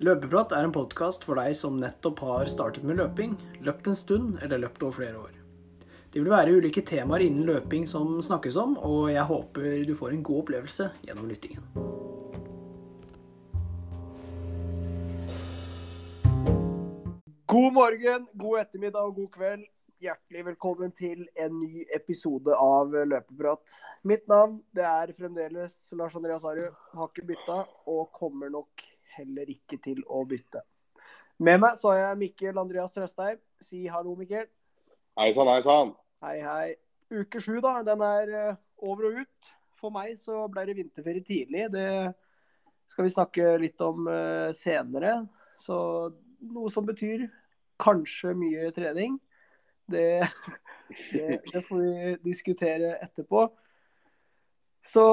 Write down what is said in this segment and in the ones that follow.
Løpeprat er en podkast for deg som nettopp har startet med løping, løpt en stund eller løpt over flere år. Det vil være ulike temaer innen løping som snakkes om, og jeg håper du får en god opplevelse gjennom lyttingen. God morgen, god ettermiddag og god kveld. Hjertelig velkommen til en ny episode av Løpeprat. Mitt navn det er fremdeles Lars Andreas Arud. Har ikke bytta, og kommer nok heller ikke til å bytte. Med meg så har jeg Mikkel Andreas Trøstheim. Si hallo, Mikkel. Hei sann, hei sann. Hei, hei. Uke sju, da. Den er eh, over og ut. For meg så ble det vinterferie tidlig. Det skal vi snakke litt om eh, senere. Så noe som betyr kanskje mye trening. Det, det, det får vi diskutere etterpå. Så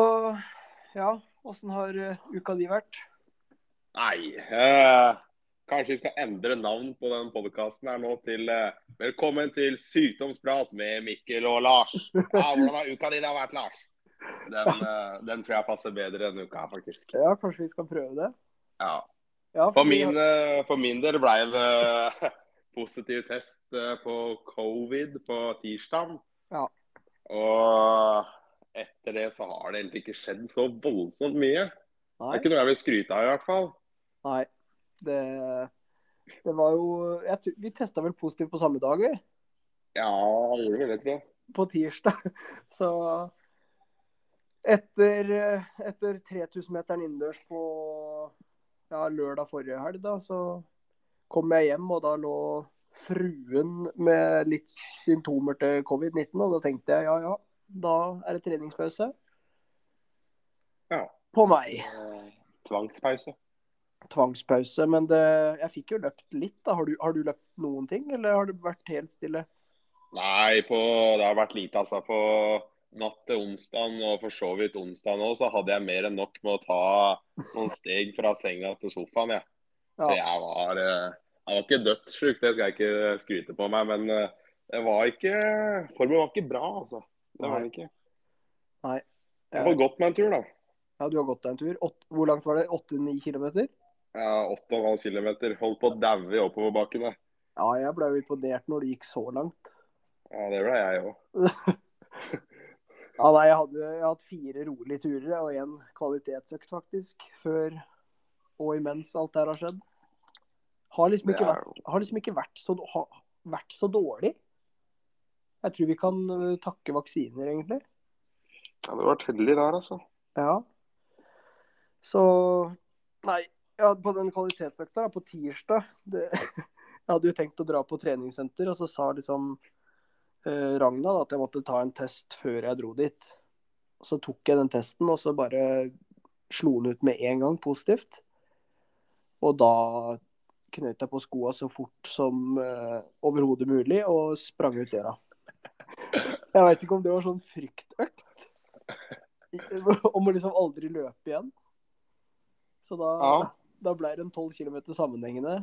ja, åssen har eh, uka di vært? Nei, eh, kanskje vi skal endre navn på den podkasten her nå til eh, Velkommen til sykdomsprat med Mikkel og Lars. Ja, hvordan har uka di vært, Lars? Den, eh, den, tror jeg passer bedre enn uka, faktisk. Ja, kanskje vi skal prøve det? Ja. ja for, for, min, har... for min del ble det positiv test eh, på covid på tirsdag. Ja. Og etter det så har det egentlig ikke skjedd så voldsomt mye. Nei. Det er ikke noe jeg vil skryte av, i hvert fall. Nei. Det, det var jo jeg, Vi testa vel positivt på samme dag, vi? Ja, vi gjorde vel det, tror jeg. På tirsdag. Så etter, etter 3000-meteren innendørs på ja, lørdag forrige helg, da, så kom jeg hjem, og da lå fruen med litt symptomer til covid-19. Og da tenkte jeg ja, ja, da er det treningspause. Ja. På meg. Tvangspause. Tvangspause. Men det, jeg fikk jo løpt litt. da. Har du, har du, løpt noen ting, eller har det vært helt stille? Nei, på, det har vært lite, altså. På natt til onsdag og for så vidt onsdag nå, så hadde jeg mer enn nok med å ta noen steg fra senga til sofaen. Ja. Ja. Jeg var, eh, jeg var ikke dødssjuk, det skal jeg ikke skryte på meg. Men eh, det var ikke Formen var ikke bra, altså. Det var den ikke. Nei. Jeg har gått meg en tur, da. Ja, du har gått deg en tur. hvor langt var det? 8-9 km? Ja, 8,5 km. Holdt på å daue i oppoverbakkene. Ja, jeg ble jo imponert når det gikk så langt. Ja, det ble jeg òg. ja, nei, jeg, hadde, jeg hadde fire rolige turer og én kvalitetsøkt, faktisk. Før og imens alt der har skjedd. Har liksom ikke, vært, har liksom ikke vært, så, har, vært, så, dårlig. Jeg tror vi kan uh, takke vaksiner, egentlig. Ja, du har vært heldig der, altså. Ja. Så Nei, ja, på den kvalitetsøkta på tirsdag det, Jeg hadde jo tenkt å dra på treningssenter, og så sa liksom eh, Ragna da, at jeg måtte ta en test før jeg dro dit. Så tok jeg den testen, og så bare slo den ut med en gang positivt. Og da knøt jeg på skoa så fort som eh, overhodet mulig og sprang ut døra. Jeg veit ikke om det var sånn fryktøkt. Om å liksom aldri løpe igjen. Så da, ja. Da ble det en 12 km sammenhengende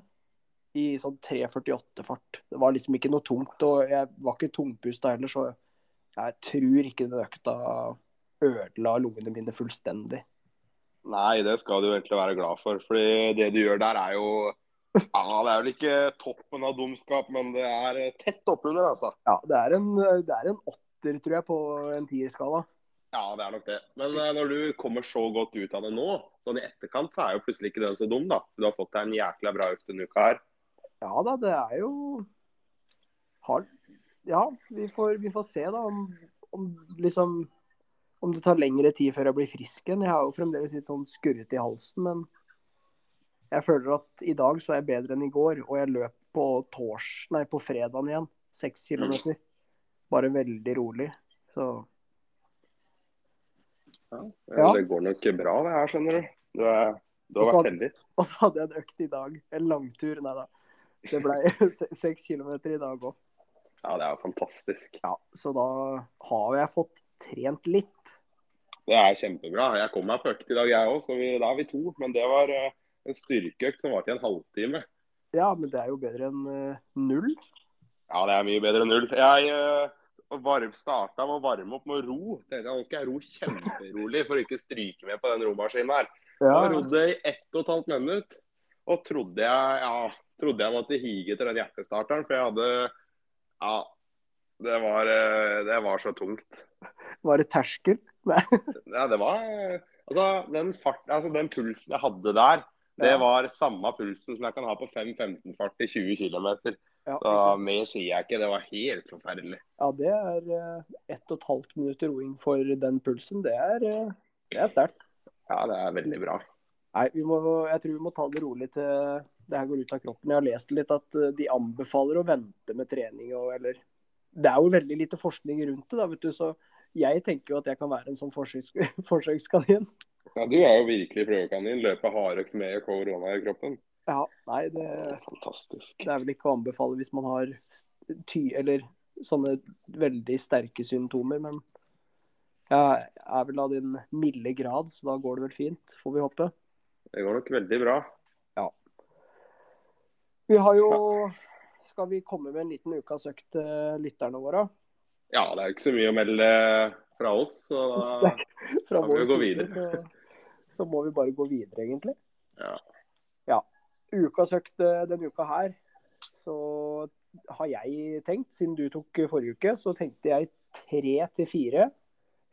i sånn 3.48-fart. Det var liksom ikke noe tungt, og jeg var ikke tungpusta heller, så jeg tror ikke den økta ødela lungene mine fullstendig. Nei, det skal du egentlig være glad for. fordi det du gjør der, er jo ja, Det er vel ikke toppen av dumskap, men det er tett oppunder, altså. Ja, det er en, det er en åtter, tror jeg, på en tierskala. Ja, det er nok det. Men uh, når du kommer så godt ut av det nå, sånn i etterkant, så er jo plutselig ikke den så dum, da. Du har fått deg en jækla bra økt denne uka her. Ja da, det er jo har... Ja, vi får, vi får, se, da, om, om liksom om det tar lengre tid før jeg blir frisk igjen. Jeg har jo fremdeles litt sånn skurrete i halsen, men jeg føler at i dag så er jeg bedre enn i går. Og jeg løp på tors, nei, på fredagen igjen. Seks kilometer. Bare veldig rolig. Så ja, Det går nok bra, det her, skjønner du. Du, er, du har vært heldig. Og så hadde jeg en økt i dag. En langtur. Nei da. Det ble seks kilometer i dag òg. Ja, det er jo fantastisk. Ja, Så da har jeg fått trent litt. Det er kjempebra. Jeg kom meg på økt i dag, jeg òg, så vi, da er vi to. Men det var uh, en styrkeøkt som varte i en halvtime. Ja, men det er jo bedre enn uh, null. Ja, det er mye bedre enn null. Jeg uh, varm, starta med å varme opp med å ro. Tenkte, nå skal jeg ro kjemperolig for å ikke stryke med på den romaskinen her. Ja. Jeg rodde i ett og et halvt minutt. og trodde jeg, ja, trodde jeg måtte hige til den hjertestarteren. For jeg hadde Ja, det var, eh, det var så tungt. Var det terskel? Nei. Ja, det var Altså, den, fart, altså, den pulsen jeg hadde der, det var samme pulsen som jeg kan ha på 5-15-fart i 20 km. Ja, da, mer sier jeg ikke. Det var helt forferdelig. Ja, det er uh, ett og et halvt minutt roing for den pulsen. Det er, uh, er sterkt. Ja, det er veldig bra. Nei, må, jeg tror vi må ta det rolig til det her går ut av kroppen. Jeg har lest litt at eh, de anbefaler å vente med trening. Og, eller, det er jo veldig lite forskning rundt det, da, vet du, så jeg tenker jo at jeg kan være en sånn forsøks, forsøkskanin. Ja, du er jo virkelig prøvekanin. Løpe hardøkt med korona i kroppen. Ja, nei, det, det, er fantastisk. Det er vel ikke å anbefale hvis man har ty, eller sånne veldig sterke symptomer, men jeg er vel av din milde grad, så da går det vel fint, får vi håpe. Det går nok veldig bra. Ja. Vi har jo Skal vi komme med en liten ukas økt til lytterne våre? Ja, det er jo ikke så mye å melde fra oss, så da må vi gå videre. Så, så, må vi bare gå videre, egentlig. Ja. Ukas økt eh, denne uka her, så har jeg tenkt, siden du tok forrige uke, så tenkte jeg tre til fire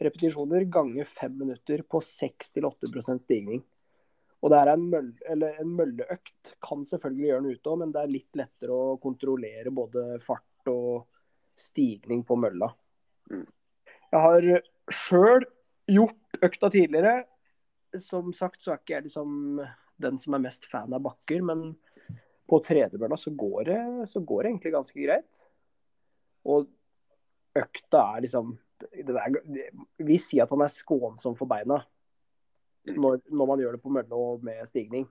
repetisjoner ganger fem minutter på 6-8% stigning. Og det er en, mølle, en mølleøkt kan selvfølgelig gjøre noe ute òg, men det er litt lettere å kontrollere både fart og stigning på mølla. Mm. Jeg har sjøl gjort økta tidligere. Som sagt så er ikke jeg liksom den som er mest fan av bakker, men på tredemølla så går det, så går det egentlig ganske greit. Og økta er liksom er, Vi sier at han er skånsom for beina når, når, man gjør det på mølle og med stigning.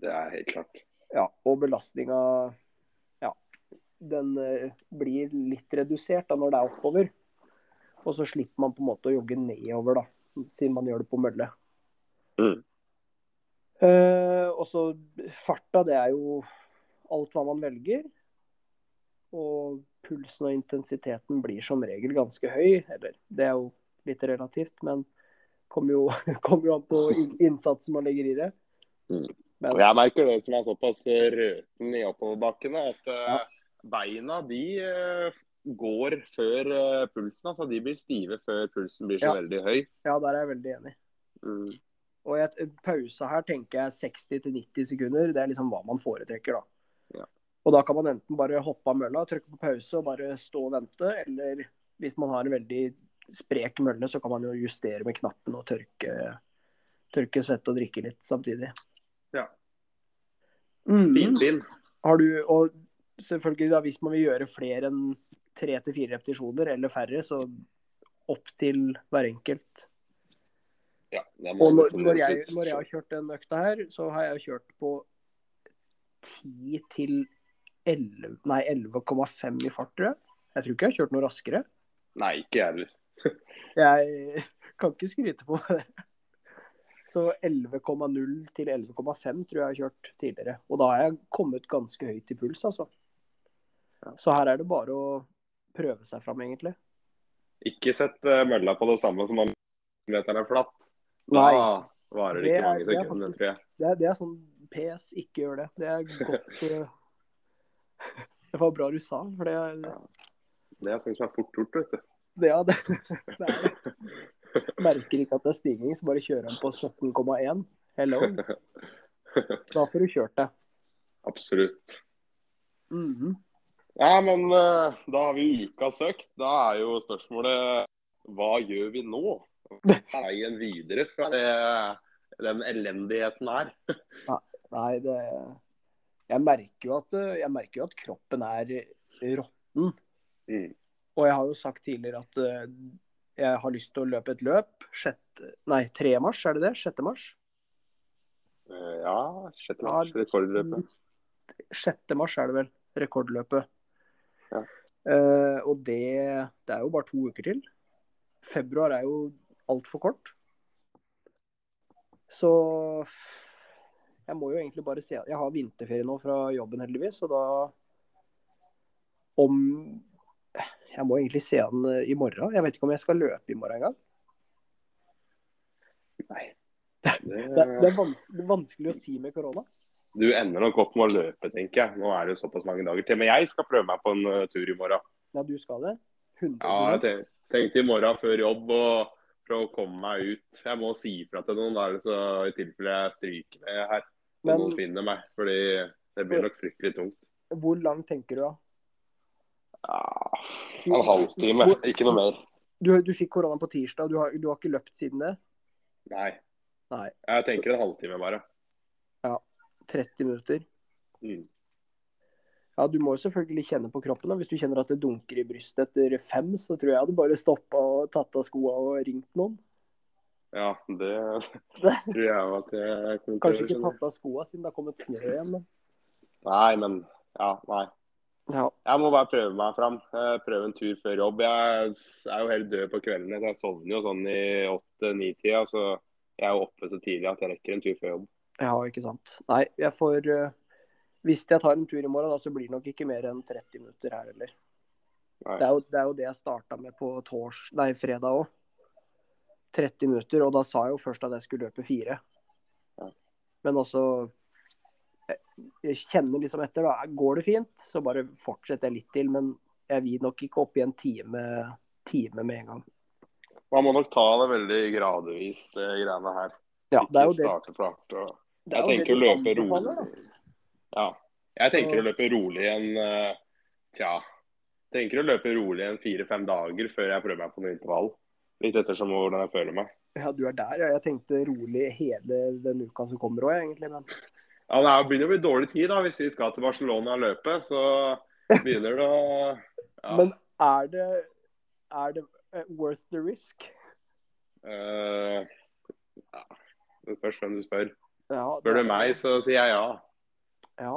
Det er helt klart. Ja, og belastninga ja, den uh, blir litt redusert da når det er oppover. Og så slipper man på en måte å jogge nedover, da, siden man gjør det på mølle. Mm. Uh, og så farta, det er jo alt hva man velger. Og pulsen og intensiteten blir som regel ganske høy. Eller det er jo litt relativt, men kommer jo, kom jo, an på innsatsen man legger i det. Mm. Men, jeg merker det som er såpass røten i oppoverbakkene, at eh, ja. beina de uh, går før pulsen. altså De blir stive før pulsen blir så ja. veldig høy. Ja, der er jeg veldig enig. Mm. Og i pause her tenker jeg 60-90 sekunder. Det er liksom hva man foretrekker, da. Ja. Og da kan man enten bare hoppe av mølla, trykke på pause og bare stå og vente, eller hvis man har en veldig sprek mølle, så kan man jo justere med knappen og tørke, tørke svette og drikke litt samtidig. Ja. Mm. Fin, fin. Har du, og selvfølgelig da, hvis man vil gjøre flere enn tre til fire repetisjoner, eller færre, så opp til hver enkelt. Ja, og når, når, jeg, når, jeg, har kjørt den økta her, så har jeg kjørt på 10 til 11,5 i fart, tror jeg. Jeg tror ikke jeg har kjørt noe raskere. Nei, ikke jeg heller. jeg kan ikke skryte på det. Så 11,0 til 11,5 tror jeg jeg har kjørt tidligere. Og da har jeg kommet ganske høyt i puls, altså. Så her er det bare å prøve seg fram, egentlig. Ikke sett uh, mølla på det samme som om meteren er flatt. Da varer det ikke mange sekunder, tror jeg. Det er, det er sånn PS, ikke gjør det. Det er godt. Det var bra du sa, for det er ja. Det er sånt som er fort gjort, vet du. Ja, det, det er det. Merker ikke at det er stigning, så bare kjører han på 17,1. Hello. Da får du kjørt det. Absolutt. Mm -hmm. Ja, men uh, da har vi uka søkt. Da er jo spørsmålet hva gjør vi nå? Veien videre fra det, den elendigheten her. nei, det jeg merker, jo at, jeg merker jo at kroppen er råtten. Mm. Og jeg har jo sagt tidligere at uh, jeg har lyst til å løpe et løp. 6, nei, 3. mars, er det det? 6. mars? Uh, ja, 6. mars. Rekordløpet. 6. mars er det vel. Rekordløpet. Ja. Uh, og det, det er jo bare to uker til. Februar er jo altfor kort. Så jeg må jo egentlig bare se Jeg har vinterferie nå fra jobben, heldigvis, og da Om jeg må egentlig se den i morgen. Jeg vet ikke om jeg skal løpe i morgen engang. Nei. Det, det, det er vanskelig, vanskelig å si med korona. Du ender nok opp med å løpe, tenker jeg. Nå er det jo såpass mange dager til. Men jeg skal prøve meg på en uh, tur i morgen. Ja, du skal det? 100 Ja, jeg tenkte i morgen før jobb og prøve å komme meg ut. Jeg må si ifra til noen der, så i tilfelle jeg stryker med her. Så Men- noen finner meg. Fordi det blir nok fryktelig tungt. Hvor langt tenker du da? Ja, en halvtime, ikke noe mer. Du, du fikk korona på tirsdag, du har, du har ikke løpt siden det? Nei. Nei. Jeg tenker en halvtime bare. Ja. 30 minutter? Mm. Ja, du må jo selvfølgelig kjenne på kroppen. da. Hvis du kjenner at det dunker i brystet etter fem, så tror jeg jeg hadde bare stoppa og tatt av skoa og ringt noen. Ja, det tror jeg at jeg kunne Kanskje ikke tatt av skoa siden det har kommet snø igjen. Men... Nei, men ja, nei. Ja. Jeg må bare prøve meg fram. Eh, Prøve en tur før jobb. Jeg er jo helt død på kveldene. så Jeg sovner jo sånn i åtte-ni-tida. Så jeg er jo oppe så tidlig at jeg rekker en tur før jobb. ja, ikke sant. Nei, jeg får eh, Hvis jeg tar en tur i morgen, da, så blir det nok ikke mer enn 30 minutter her heller. Det er jo det, er jo det jeg starta med på tors, nei, fredag òg. 30 minutter, og da sa jeg jo først at jeg skulle løpe fire. Ja. Men altså jeg, jeg kjenner liksom etter, da. Går det fint, så bare fortsetter jeg litt til. Men jeg vil nok ikke opp i en time, time med en gang. Man må nok ta det veldig gradvis, det greiene her. Ja, det er jo det. starte flatt. Og... Jeg tenker å løpe rolig. Ja. Jeg tenker å løpe rolig en eh, Tja. Tenker å løpe rolig en fire-fem dager før jeg prøver meg på noe intervall. Litt ettersom hvordan jeg føler meg. Ja, du er der, ja. Jeg tenkte rolig hele den uka som kommer òg, egentlig. Men Ja, Det er- begynner å bli dårlig tid da, hvis vi skal til Barcelona og løpe. Så begynner det å ja. Men er det, er det eh, worth the risk? Uh, ja. Det spørs hvem du spør. Ja, det Spør du meg, så sier jeg ja. Ja.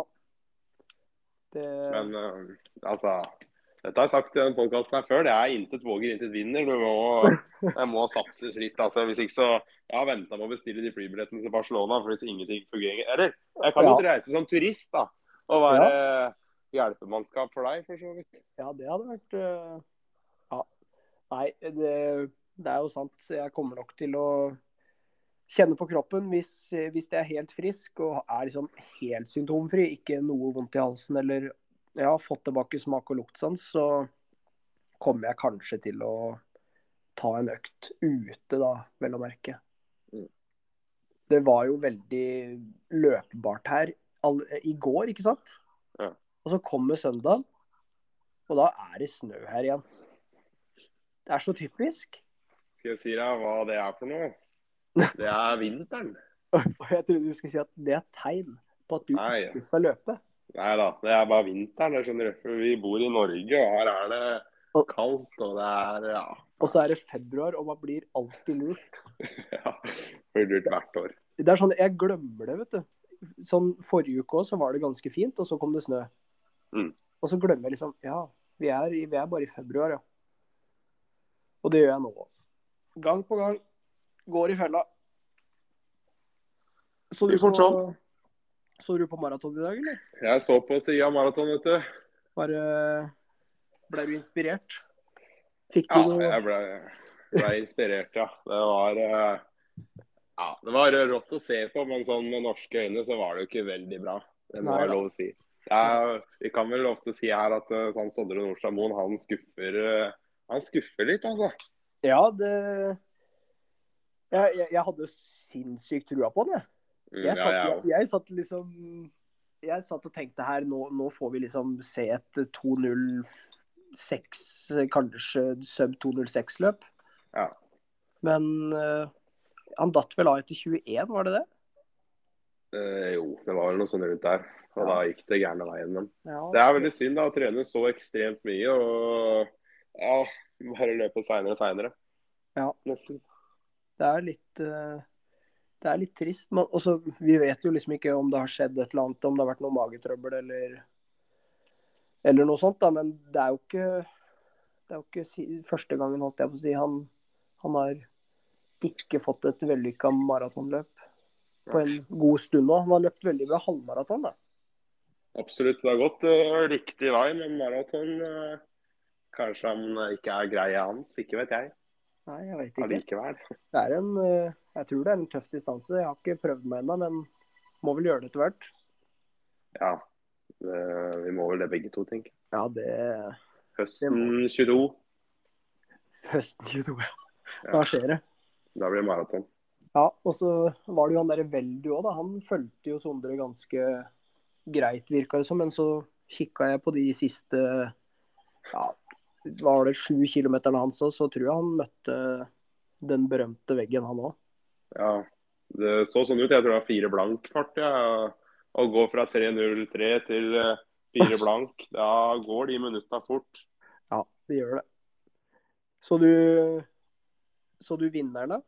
Det, Men uh, altså Dette har jeg sagt i denne podkasten før. Det er intet våger, intet vinner. Du må, det må satses litt. altså. Hvis ikke så Jeg har venta med å bestille de flybillettene til Barcelona. for hvis ingenting fungerer Eller jeg kan jo Ja. reise som turist, da. Og være hjelpemannskap for deg, for så vidt. ja, det hadde vært eh, Ja. Nei, det, det er jo sant. Jeg kommer nok til å kjenne på kroppen hvis, hvis det er helt frisk og er liksom helt symptomfri, ikke noe vondt i halsen eller ja, fått tilbake smak og luktsans, så kommer jeg kanskje til å ta en økt ute, da, vel å merke. Mm. Det var jo veldig løpbart her all, i går, ikke sant? Ja. Og så kommer søndag, og da er det snø her igjen. Det er så typisk. Skal jeg si deg hva det er for noe? Det er vinteren. Og jeg trodde du skulle si at det er tegn på at du Nei. ikke skal løpe. Nei da, det er bare vinteren. det skjønner du. Vi bor i Norge, og her er det kaldt. Og det er ja, Og så er det februar, og man blir alltid lurt. ja blir lurt hvert år. Det er sånn, Jeg glemmer det, vet du. Sånn Forrige uke så var det ganske fint, og så kom det snø. Mm. Og så glemmer jeg liksom Ja, vi er, vi er bare i februar, ja. Og det gjør jeg nå òg. Gang på gang. Går i fella. Så du på, så du på maraton i dag, eller? Jeg så på sida av maraton, vet du. Bare Ble du inspirert? Fikk du Ja, noe jeg ble, ble inspirert, ja. Det var eh, ja, det var rått å se på, men sånn med norske øyne så var det jo ikke veldig bra. Det må jeg lov å si. Ja, vi kan vel ofte si her at eh, sånn Sondre Nordstad Moen, han skuffer eh, Han skuffer litt, altså. Ja, det jeg, jeg, jeg hadde sinnssykt trua på den, jeg. Mm, Jeg satt, jeg jeg, satt liksom Jeg satt og tenkte her, nå, nå får vi liksom se et 2.06, kanskje sub 2.06-løp. Ja. Men uh, han datt vel av etter 21, var det det? Eh, jo, det var vel noe sånt rundt der. Og Ja. da gikk det gærne veien. Men Ja, det er veldig synd da, å trene så ekstremt mye og ja, bare løpe seinere og seinere. Ja. Nesten. Det er litt eh, Det er litt trist. Men også, vi vet jo liksom ikke om det har skjedd et eller annet, om det har vært noe magetrøbbel eller eller noe sånt, da. Men det er jo ikke det er jo ikke første gangen, holdt jeg på å si, han, han har ikke fått et vellykka maratonløp på en god stund nå. Han har løpt veldig bra halvmaraton, da. Absolutt. Det har gått eh, riktig vei, men maraton eh, Kanskje han ikke er greia hans, ikke vet jeg. Nei, jeg vet ikke. Allikevel. Det er en eh, Jeg tror det er en tøff distanse. Jeg har ikke prøvd meg ennå, men må vel gjøre det etter hvert. Ja. Det, vi må vel det begge to, tenker jeg. Ja, det Høsten 22. Høsten 22, ja. Da skjer det. Da blir det maraton. Ja, og så var det jo han derre Veldu òg, da. Han fulgte jo Sondre ganske greit, virka det som. Men så kikka jeg på de siste ja, var det sju kilometerne hans òg, så tror jeg han møtte den berømte veggen, han òg. Ja, det så sånn ut. Jeg tror det var fire blank fart. Ja. Å gå fra 3.03 til eh, fire blank, da går de minutta fort. Ja, det gjør det. Så du Så du vinneren, da?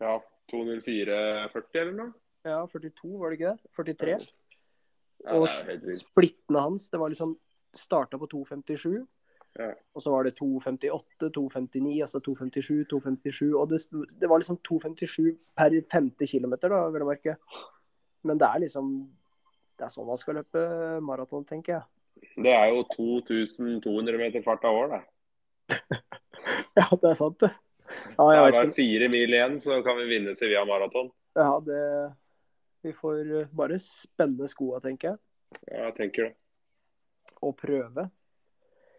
Ja, 2.04,40 eller noe? Ja, 42, var det ikke det? 43? Ja, og det og splittene hans, det var liksom Starta på 2,57. Ja. Og så var det 2,58, 2,59, altså 2,57, 2,57. Og det, det var liksom 2,57 per femte kilometer, da, vil jeg merke. Men det er liksom Det er sånn man skal løpe maraton, tenker jeg. Det er jo 2200 meter fart av år, det. Ja, det er sant, det. Ja, Det er bare fire mil igjen, så kan vi vinne Sevilla maraton. Ja, det Vi får bare spenne skoa, tenker jeg. Ja, jeg tenker det. Og prøve.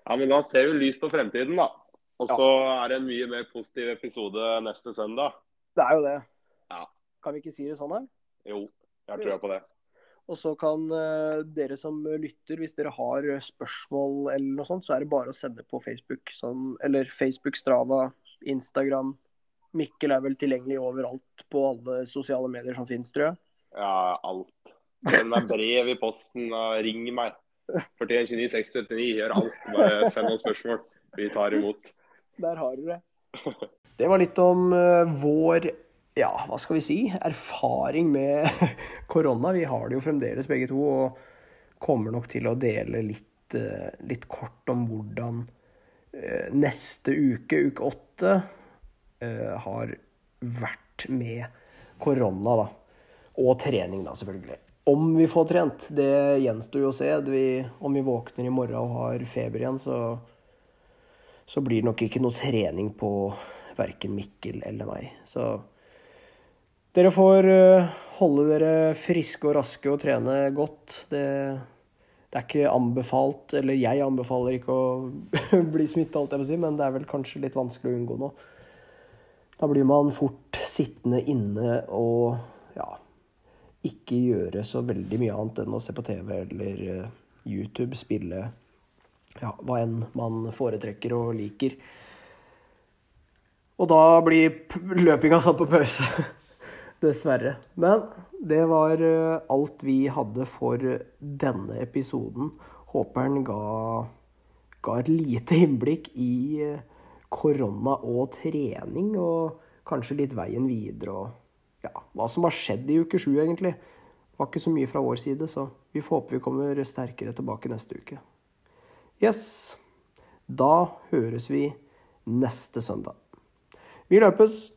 Ja, men da ser vi lyst på fremtiden, da. Og Ja. så er det en mye mer positiv episode neste søndag. Det er jo det. Ja. Kan vi ikke si det sånn her? Jo, jeg har trua på det. Og så kan uh, dere som lytter, hvis dere har eh, spørsmål eller noe sånt, så er det bare å sende på Facebook. Sånn, eller Facebook, Strava, Instagram. Mikkel er vel tilgjengelig overalt på alle sosiale medier som finnes, tror jeg. Ja, alt. Send meg brev i posten, og ring meg. 41 29 679, gjør alt. Bare send noen spørsmål. Vi tar imot. Der har dere det. Det var litt om eh, vår ja, hva skal vi si, erfaring med korona. Vi har det jo fremdeles begge to, og kommer nok til å dele litt, eh, litt kort om hvordan eh, neste uke, uke åtte, eh, har vært med korona, da. Og trening, da, selvfølgelig. Om vi får trent, det gjenstår jo å se. Vi, om vi våkner i morgen og har feber igjen, så så blir det nok ikke noe trening på verken Mikkel eller meg. Så dere får eh, holde dere friske og raske og trene godt. Det, det er ikke anbefalt, eller jeg anbefaler ikke å bli smitta, alt jeg må si, men det er vel kanskje litt vanskelig å unngå nå. Da blir man fort sittende inne og ikke gjøre så veldig mye annet enn å se på TV eller eh, YouTube, spille ja, hva enn man foretrekker og liker. Og da blir løpinga satt på pause. Dessverre. Men det var eh, alt vi hadde for denne episoden. Håper den ga, ga et lite innblikk i eh, korona og trening, og kanskje litt veien videre og ja, hva som har skjedd i uke sju, egentlig. Det var ikke så mye fra vår side, så vi får håpe vi kommer sterkere tilbake neste uke. Yes. Da høres vi neste søndag. Vi løpes!